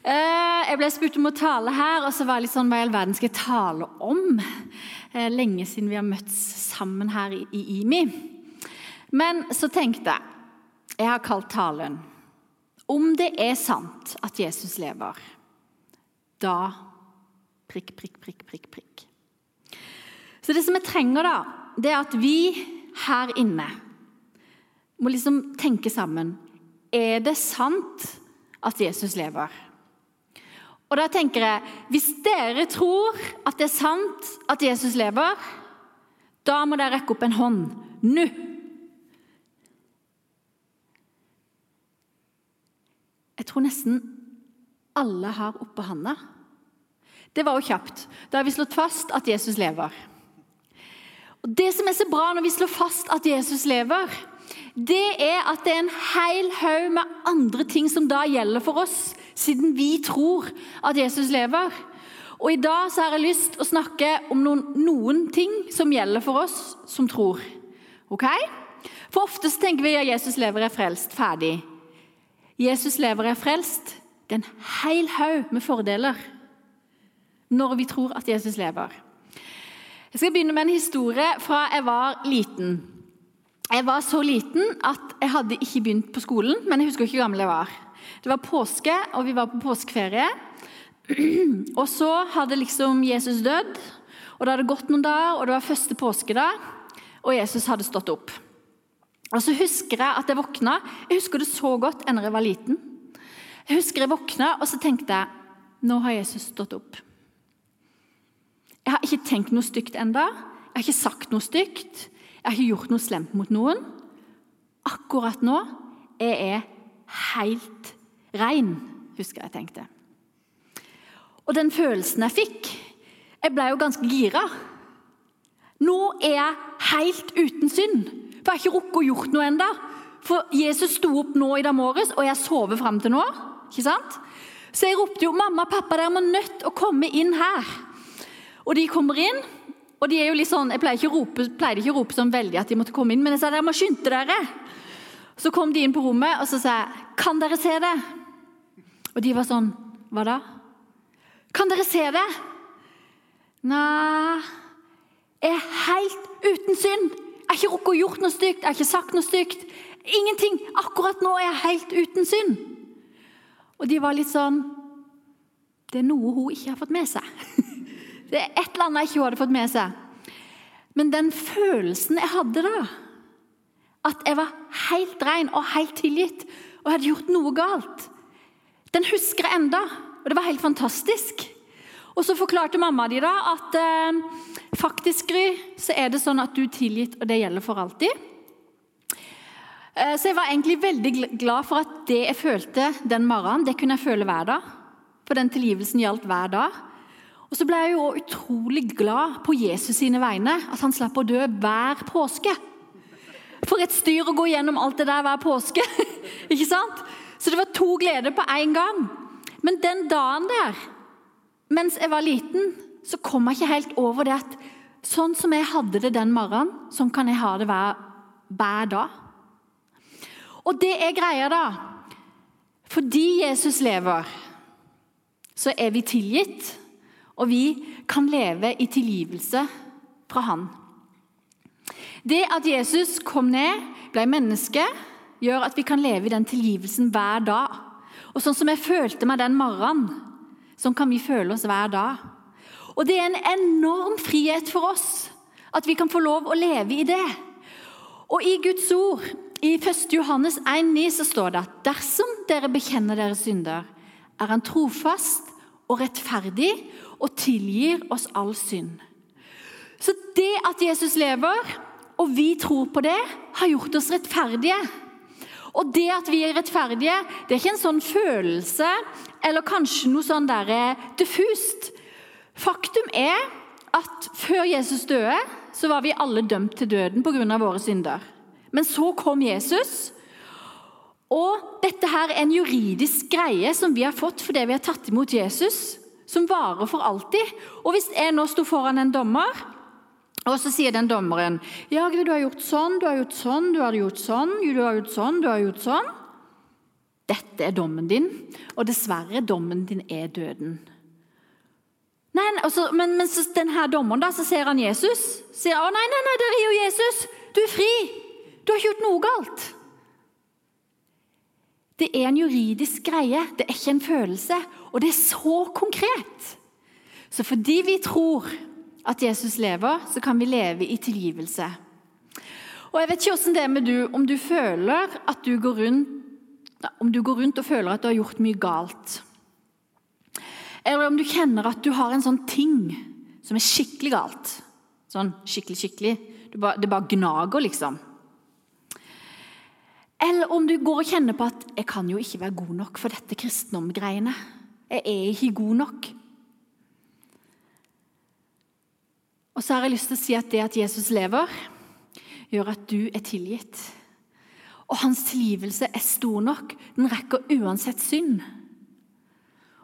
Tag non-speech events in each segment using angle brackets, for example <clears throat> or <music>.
Eh, jeg ble spurt om å tale her, og så var jeg litt sånn Hva i all verden skal jeg tale om? Eh, lenge siden vi har møtts sammen her i IMI. Men så tenkte jeg Jeg har kalt talen Om det er sant at Jesus lever, da prikk, prikk, prikk, prikk, prikk. Så det som jeg trenger, da, det er at vi her inne må liksom tenke sammen. Er det sant at Jesus lever? Og da tenker jeg, Hvis dere tror at det er sant at Jesus lever, da må dere rekke opp en hånd nå. Jeg tror nesten alle har oppe handa. Det var jo kjapt. Da har vi slått fast at Jesus lever. Og Det som er så bra når vi slår fast at Jesus lever, det er at det er en hel haug med andre ting som da gjelder for oss, siden vi tror at Jesus lever. Og I dag så har jeg lyst å snakke om noen, noen ting som gjelder for oss som tror. Ok? For ofte så tenker vi at Jesus lever er frelst. Ferdig. Jesus lever er frelst. Det er en hel haug med fordeler når vi tror at Jesus lever. Jeg skal begynne med en historie fra jeg var liten. Jeg var så liten at jeg hadde ikke begynt på skolen, men jeg husker ikke hvor gammel jeg var. Det var påske, og vi var på påskeferie. <clears throat> Og så hadde liksom Jesus dødd, og det hadde gått noen dager, og det var første påskedag, og Jesus hadde stått opp. Og så husker jeg at jeg våkna. Jeg husker det så godt enn jeg var liten. Jeg husker jeg våkna, og så tenkte jeg nå har Jesus stått opp. Jeg har ikke tenkt noe stygt enda. Jeg har ikke sagt noe stygt. Jeg har ikke gjort noe slemt mot noen. Akkurat nå jeg er helt rein, husker jeg tenkte. Og den følelsen jeg fikk Jeg ble jo ganske gira. Nå er jeg helt uten synd, for jeg har ikke rukket å gjort noe enda. For Jesus sto opp nå i dag morges, og jeg sover fram til nå. ikke sant? Så jeg ropte jo 'Mamma, pappa, dere må nødt å komme inn her'. Og de kommer inn, og de er jo litt sånn, Jeg pleide ikke å rope, ikke å rope sånn veldig at de måtte komme inn, men jeg sa dere må skynde dere. Så kom de inn på rommet, og så sa jeg 'Kan dere se det?' Og de var sånn 'Hva da?' 'Kan dere se det?' Nei Jeg er helt uten synd. Jeg har ikke rukket å gjort noe stygt, jeg har ikke sagt noe stygt. Ingenting. Akkurat nå er jeg helt uten synd. Og de var litt sånn Det er noe hun ikke har fått med seg. <laughs> Det er et eller annet jeg ikke hadde fått med seg. Men den følelsen jeg hadde da, at jeg var helt ren og helt tilgitt og hadde gjort noe galt, den husker jeg enda, og det var helt fantastisk. Og Så forklarte mamma di da at eh, faktisk Gry, så er det sånn at du er tilgitt, og det gjelder for alltid. Eh, så jeg var egentlig veldig glad for at det jeg følte den morgenen, det kunne jeg føle hver dag. For den tilgivelsen gjaldt hver dag. Og så ble jeg jo utrolig glad på Jesus sine vegne, at han slapp å dø hver påske. For et styr å gå gjennom alt det der hver påske! <laughs> ikke sant? Så det var to gleder på én gang. Men den dagen der, mens jeg var liten, så kom jeg ikke helt over det at sånn som jeg hadde det den morgenen, sånn kan jeg ha det hver, hver dag. Og det er greia, da. Fordi Jesus lever, så er vi tilgitt. Og vi kan leve i tilgivelse fra Han. Det at Jesus kom ned, ble menneske, gjør at vi kan leve i den tilgivelsen hver dag. Og sånn som jeg følte meg den morgenen, sånn kan vi føle oss hver dag. Og det er en enorm frihet for oss at vi kan få lov å leve i det. Og i Guds ord, i 1. Johannes 1,9, så står det at dersom dere bekjenner deres synder, er Han trofast og rettferdig og tilgir oss all synd. Så det at Jesus lever, og vi tror på det, har gjort oss rettferdige. Og det at vi er rettferdige, det er ikke en sånn følelse eller kanskje noe sånn der eh, diffust. Faktum er at før Jesus døde, så var vi alle dømt til døden pga. våre synder. Men så kom Jesus. Og dette her er en juridisk greie som vi har fått fordi vi har tatt imot Jesus som varer for alltid. Og hvis jeg nå sto foran en dommer, og så sier den dommeren ja, du har gjort sånn, du har gjort sånn, du har gjort sånn, du har gjort sånn, du har gjort sånn dette er dommen din, og dessverre, dommen din er døden. Nei, altså, men mens denne dommeren da, så ser han Jesus. sier å nei, nei, nei, der er jo Jesus. Du er fri. Du har ikke gjort noe galt. Det er en juridisk greie, det er ikke en følelse. Og det er så konkret. Så fordi vi tror at Jesus lever, så kan vi leve i tilgivelse. Og jeg vet ikke hvordan det er med du, om du føler at du går rundt om du går rundt og føler at du har gjort mye galt. Eller om du kjenner at du har en sånn ting som er skikkelig galt. Sånn skikkelig, skikkelig. Bare, det bare gnager, liksom. Eller om du går og kjenner på at 'jeg kan jo ikke være god nok for dette kristendomgreiene'. Jeg er ikke god nok. Og så har jeg lyst til å si at det at Jesus lever, gjør at du er tilgitt. Og hans tilgivelse er stor nok. Den rekker uansett synd.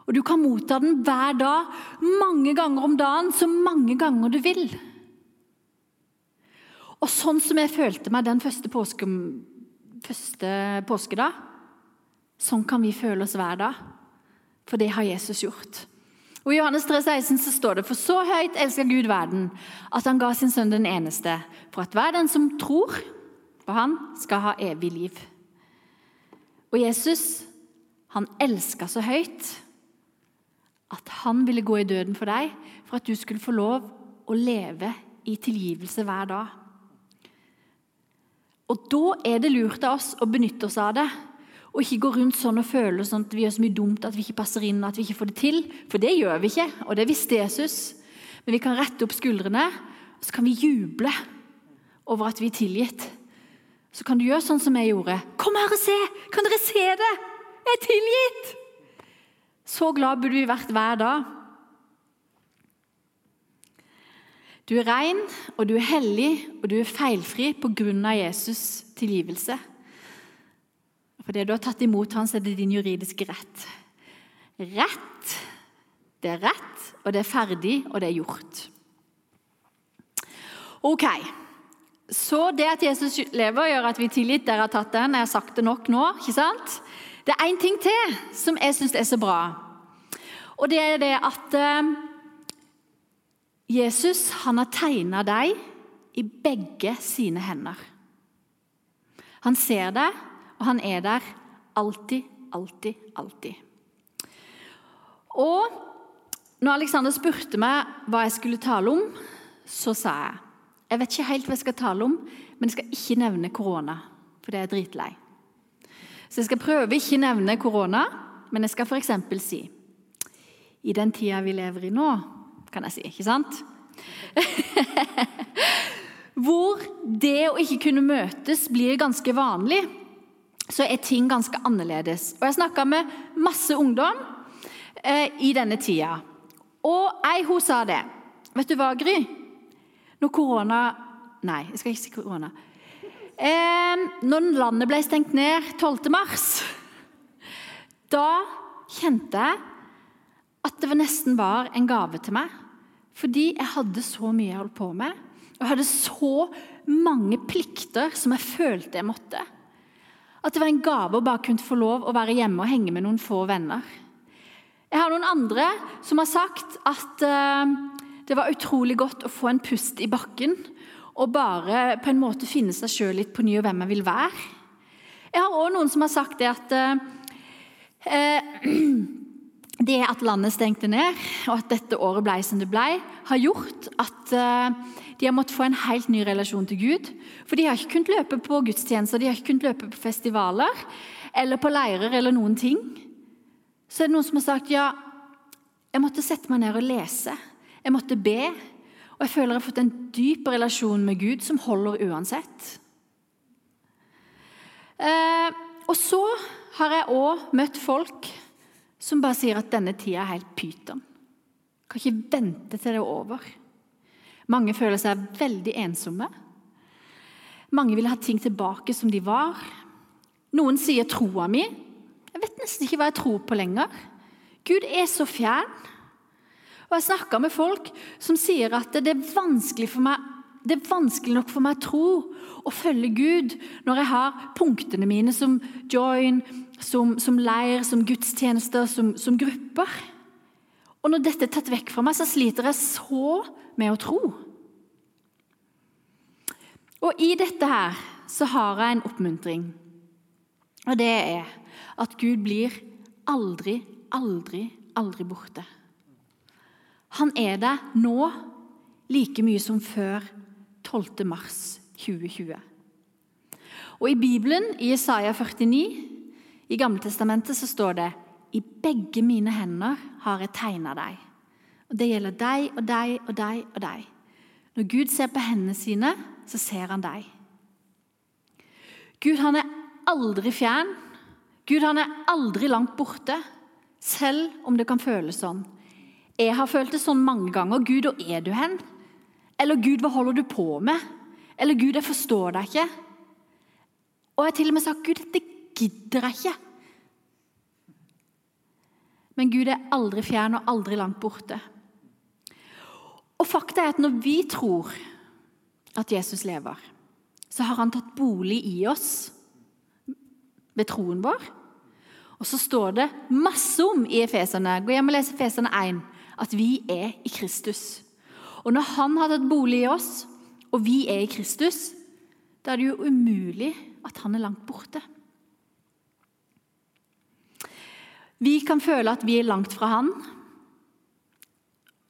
Og du kan motta den hver dag, mange ganger om dagen, så mange ganger du vil. Og sånn som jeg følte meg den første påske første påskedag. Sånn kan vi føle oss hver dag, for det har Jesus gjort. Og I Johannes 3, 16 så står det For så høyt elsker Gud verden, at han ga sin sønn den eneste, for at hver den som tror på han, skal ha evig liv. Og Jesus, han elska så høyt at han ville gå i døden for deg, for at du skulle få lov å leve i tilgivelse hver dag. Og Da er det lurt av oss å benytte oss av det. Og ikke gå rundt sånn og føle sånn at vi gjør så mye dumt at vi ikke passer inn. at vi ikke får det til. For det gjør vi ikke, og det visste Jesus. Men vi kan rette opp skuldrene og så kan vi juble over at vi er tilgitt. Så kan du gjøre sånn som jeg gjorde. Kom her og se! Kan dere se det? Jeg er tilgitt! Så glad burde vi vært hver dag. Du er ren, og du er hellig, og du er feilfri pga. Jesus' tilgivelse. Fordi du har tatt imot hans, er det din juridiske rett. Rett, det er rett, og det er ferdig, og det er gjort. Ok, Så det at Jesus lever, gjør at vi tilgitt. Dere har tatt den. Jeg har sagt det nok nå. ikke sant? Det er én ting til som jeg syns er så bra. Og det er det at eh, Jesus han har tegna deg i begge sine hender. Han ser deg, og han er der alltid, alltid, alltid. Og når Alexander spurte meg hva jeg skulle tale om, så sa jeg jeg vet ikke helt hva jeg skal tale om, men jeg skal ikke nevne korona, for det er dritlei. Så jeg skal prøve ikke nevne korona, men jeg skal f.eks. si i den tida vi lever i nå, kan jeg si. ikke sant? <laughs> Hvor det å ikke kunne møtes blir ganske vanlig, så er ting ganske annerledes. Og Jeg snakka med masse ungdom eh, i denne tida. Og ei hun sa det. Vet du hva, Gry? Når korona Nei, jeg skal ikke si korona. Eh, når landet ble stengt ned 12. mars, da kjente jeg at det nesten var en gave til meg. Fordi jeg hadde så mye jeg holdt på med. Og jeg hadde så mange plikter som jeg følte jeg måtte. At det var en gave å bare kunne få lov å være hjemme og henge med noen få venner. Jeg har noen andre som har sagt at uh, det var utrolig godt å få en pust i bakken og bare på en måte finne seg sjøl litt på ny og hvem jeg vil være. Jeg har òg noen som har sagt det at uh, <clears throat> det at landet stengte ned, og at dette året ble som det ble, har gjort at de har måttet få en helt ny relasjon til Gud. For de har ikke kunnet løpe på gudstjenester, de har ikke kunnet løpe på festivaler eller på leirer eller noen ting. Så er det noen som har sagt ja, jeg måtte sette meg ned og lese. Jeg måtte be. Og jeg føler jeg har fått en dyp relasjon med Gud som holder uansett. Eh, og så har jeg òg møtt folk som bare sier at denne tida er helt pyton. Kan ikke vente til det er over. Mange føler seg veldig ensomme. Mange vil ha ting tilbake som de var. Noen sier troa mi. Jeg vet nesten ikke hva jeg tror på lenger. Gud er så fjern. Og Jeg snakker med folk som sier at det er vanskelig for meg det er vanskelig nok for meg å tro og følge Gud når jeg har punktene mine som join, som, som leir, som gudstjenester, som, som grupper. Og når dette er tatt vekk fra meg, så sliter jeg så med å tro. Og i dette her så har jeg en oppmuntring. Og det er at Gud blir aldri, aldri, aldri borte. Han er der nå like mye som før 12. mars 2020. Og I Bibelen, i Isaiah 49, i Gammeltestamentet, så står det i begge mine hender har jeg tegna deg. Og Det gjelder deg og deg og deg og deg. Når Gud ser på hendene sine, så ser han deg. Gud han er aldri fjern. Gud han er aldri langt borte, selv om det kan føles sånn. Jeg har følt det sånn mange ganger. Gud, hvor er du hen? Eller Gud, hva holder du på med? Eller Gud, jeg forstår deg ikke. Og jeg har til og med sagt Gud, dette gidder jeg ikke. Men Gud er aldri fjern og aldri langt borte. Og fakta er at når vi tror at Jesus lever, så har han tatt bolig i oss ved troen vår. Og så står det masse om i Efeserne. Gå hjem og les Efeserne 1 at vi er i Kristus. Og når Han har tatt bolig i oss, og vi er i Kristus, da er det jo umulig at han er langt borte. Vi kan føle at vi er langt fra han.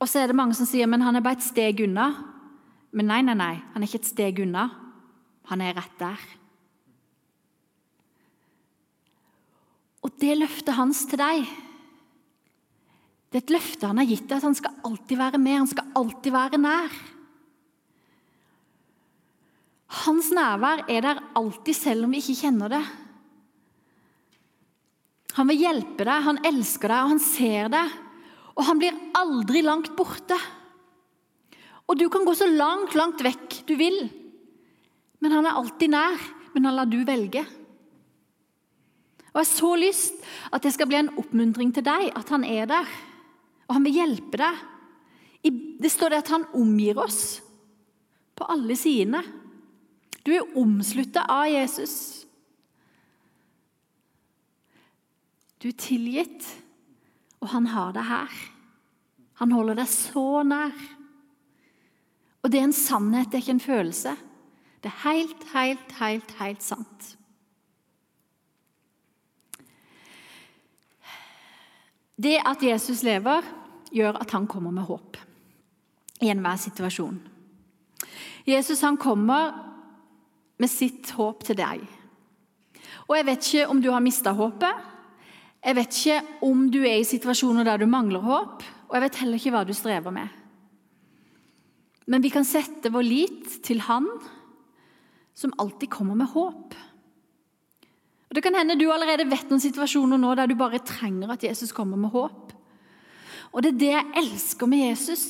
Og så er det mange som sier men han er bare et steg unna. Men nei, nei, nei, han er ikke et steg unna. Han er rett der. Og det løftet hans til deg det er et løfte han har gitt deg, at han skal alltid være med, han skal alltid være nær. Hans nærvær er der alltid, selv om vi ikke kjenner det. Han vil hjelpe deg, han elsker deg, og han ser deg. Og han blir aldri langt borte. Og du kan gå så langt, langt vekk du vil. Men han er alltid nær. Men han lar du velge. Og Jeg har så lyst at det skal bli en oppmuntring til deg, at han er der og han vil hjelpe deg. Det står det at han omgir oss på alle sidene. Du er omslutta av Jesus. Du er tilgitt, og han har deg her. Han holder deg så nær. Og det er en sannhet, det er ikke en følelse. Det er helt, helt, helt, helt sant. Det at Jesus lever, gjør at han kommer med håp i enhver situasjon. Jesus han kommer med sitt håp til deg. Og Jeg vet ikke om du har mista håpet. Jeg vet ikke om du er i situasjoner der du mangler håp, og jeg vet heller ikke hva du strever med. Men vi kan sette vår lit til Han som alltid kommer med håp. Og Det kan hende du allerede vet noen situasjoner nå der du bare trenger at Jesus kommer med håp. Og det er det jeg elsker med Jesus.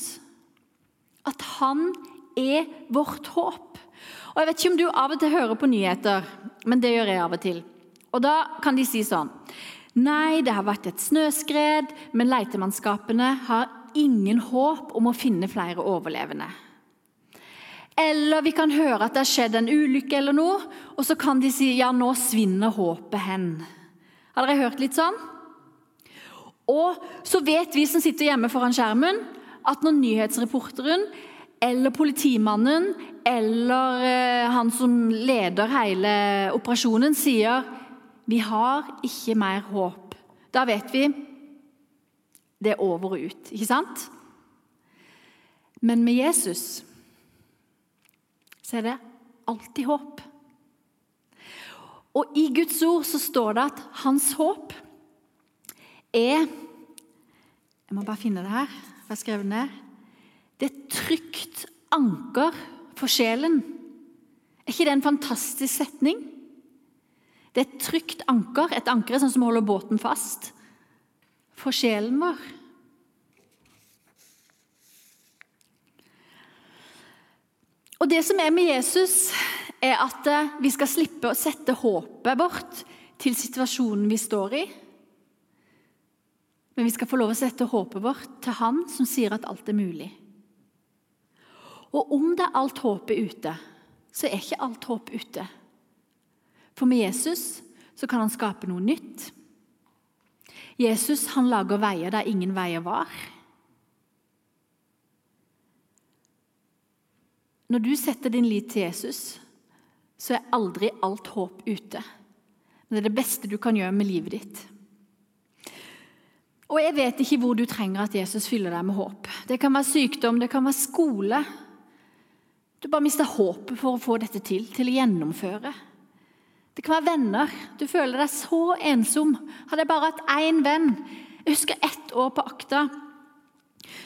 At han er vårt håp. Og Jeg vet ikke om du av og til hører på nyheter, men det gjør jeg av og til. Og Da kan de si sånn Nei, det har vært et snøskred, men letemannskapene har ingen håp om å finne flere overlevende. Eller vi kan høre at det har skjedd en ulykke eller noe, og så kan de si ja, nå svinner håpet hen. Har dere hørt litt sånn? Og så vet vi som sitter hjemme foran skjermen, at når nyhetsreporteren eller politimannen eller eh, han som leder hele operasjonen, sier vi har ikke mer håp, da vet vi det er over og ut, ikke sant? Men med Jesus så er det alltid håp. Og i Guds ord så står det at hans håp er Jeg må bare finne det her. Jeg har skrevet det ned. Det er et trygt anker for sjelen. Er ikke det en fantastisk setning? Det er et trygt anker. Et anker er sånn som holder båten fast for sjelen vår. Og Det som er med Jesus, er at eh, vi skal slippe å sette håpet vårt til situasjonen vi står i. Men vi skal få lov å sette håpet vårt til Han som sier at alt er mulig. Og om det er alt håpet ute, så er ikke alt håp ute. For med Jesus så kan han skape noe nytt. Jesus han lager veier der ingen veier var. Når du setter din lit til Jesus, så er aldri alt håp ute. Men det er det beste du kan gjøre med livet ditt. Og jeg vet ikke hvor du trenger at Jesus fyller deg med håp. Det kan være sykdom, det kan være skole. Du bare mister håpet for å få dette til, til å gjennomføre. Det kan være venner. Du føler deg så ensom. Hadde jeg bare hatt én venn Jeg husker ett år på Akta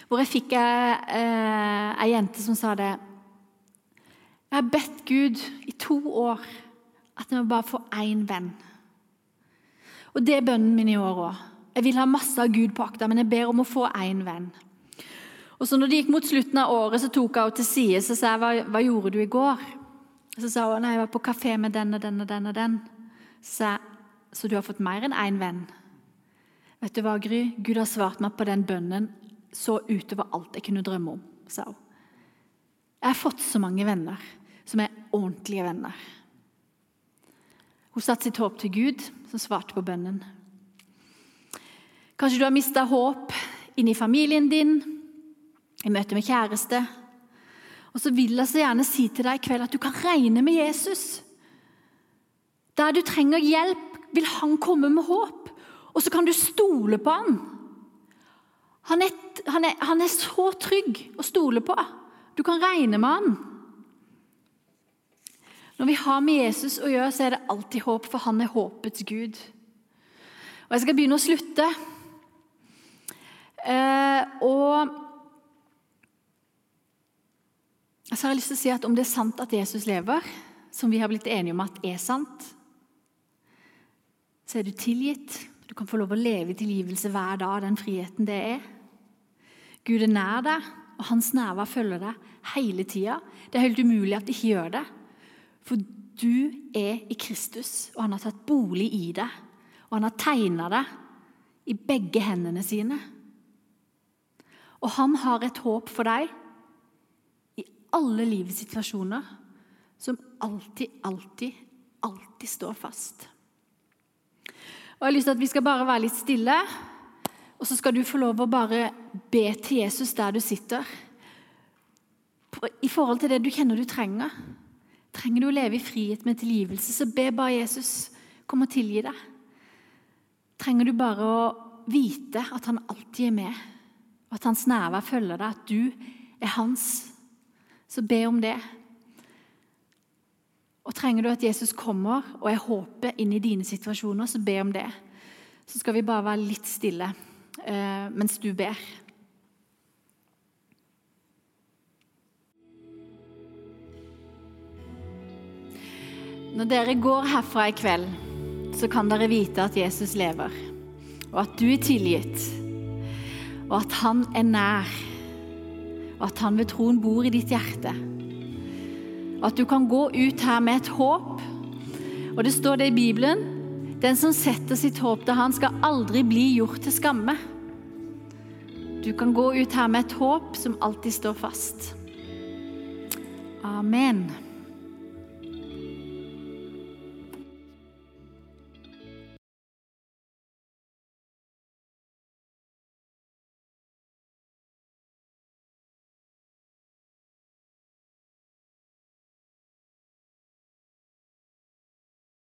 hvor jeg fikk eh, ei jente som sa det. Jeg har bedt Gud i to år at jeg må bare få én venn. Og det er bønnen min i år òg. Jeg vil ha masse av Gud på akta, men jeg ber om å få én venn. Og så når det gikk mot slutten av året, så tok jeg til side og sa hva, hva gjorde du i går. Så sa hun nei, jeg var på kafé med den og den og den. og den. Så sa jeg så du har fått mer enn én venn? Vet du hva, Gry? Gud har svart meg på den bønnen så utover alt jeg kunne drømme om, sa hun. Jeg har fått så mange venner som er ordentlige venner. Hun satte sitt håp til Gud, som svarte på bønnen. Kanskje du har mista håp inni familien din, i møte med kjæreste. Og så vil jeg så gjerne si til deg i kveld at du kan regne med Jesus. Der du trenger hjelp, vil han komme med håp. Og så kan du stole på han. Han er, han er, han er så trygg å stole på. Du kan regne med han. Når vi har med Jesus å gjøre, så er det alltid håp, for han er håpets Gud. Og Jeg skal begynne å slutte. Eh, og så har jeg lyst til å si at om det er sant at Jesus lever, som vi har blitt enige om at er sant, så er du tilgitt. Du kan få lov å leve i tilgivelse hver dag, den friheten det er. Gud er nær deg, og hans nærvær følger deg hele tida. Det er helt umulig at de ikke gjør det. For du er i Kristus, og han har tatt bolig i deg. Og han har tegna deg i begge hendene sine. Og han har et håp for deg i alle livets situasjoner som alltid, alltid, alltid står fast. Og Jeg har lyst til at vi skal bare være litt stille, og så skal du få lov å bare be til Jesus der du sitter. I forhold til det du kjenner du trenger. Trenger du å leve i frihet med tilgivelse, så be bare Jesus kom og tilgi deg. Trenger du bare å vite at han alltid er med, og at hans nærvær følger deg, at du er hans, så be om det. Og Trenger du at Jesus kommer og er håpet inn i dine situasjoner, så be om det. Så skal vi bare være litt stille eh, mens du ber. Når dere går herfra i kveld, så kan dere vite at Jesus lever, og at du er tilgitt, og at han er nær, og at han ved troen bor i ditt hjerte. Og at du kan gå ut her med et håp. Og det står det i Bibelen den som setter sitt håp til han, skal aldri bli gjort til skamme. Du kan gå ut her med et håp som alltid står fast. Amen.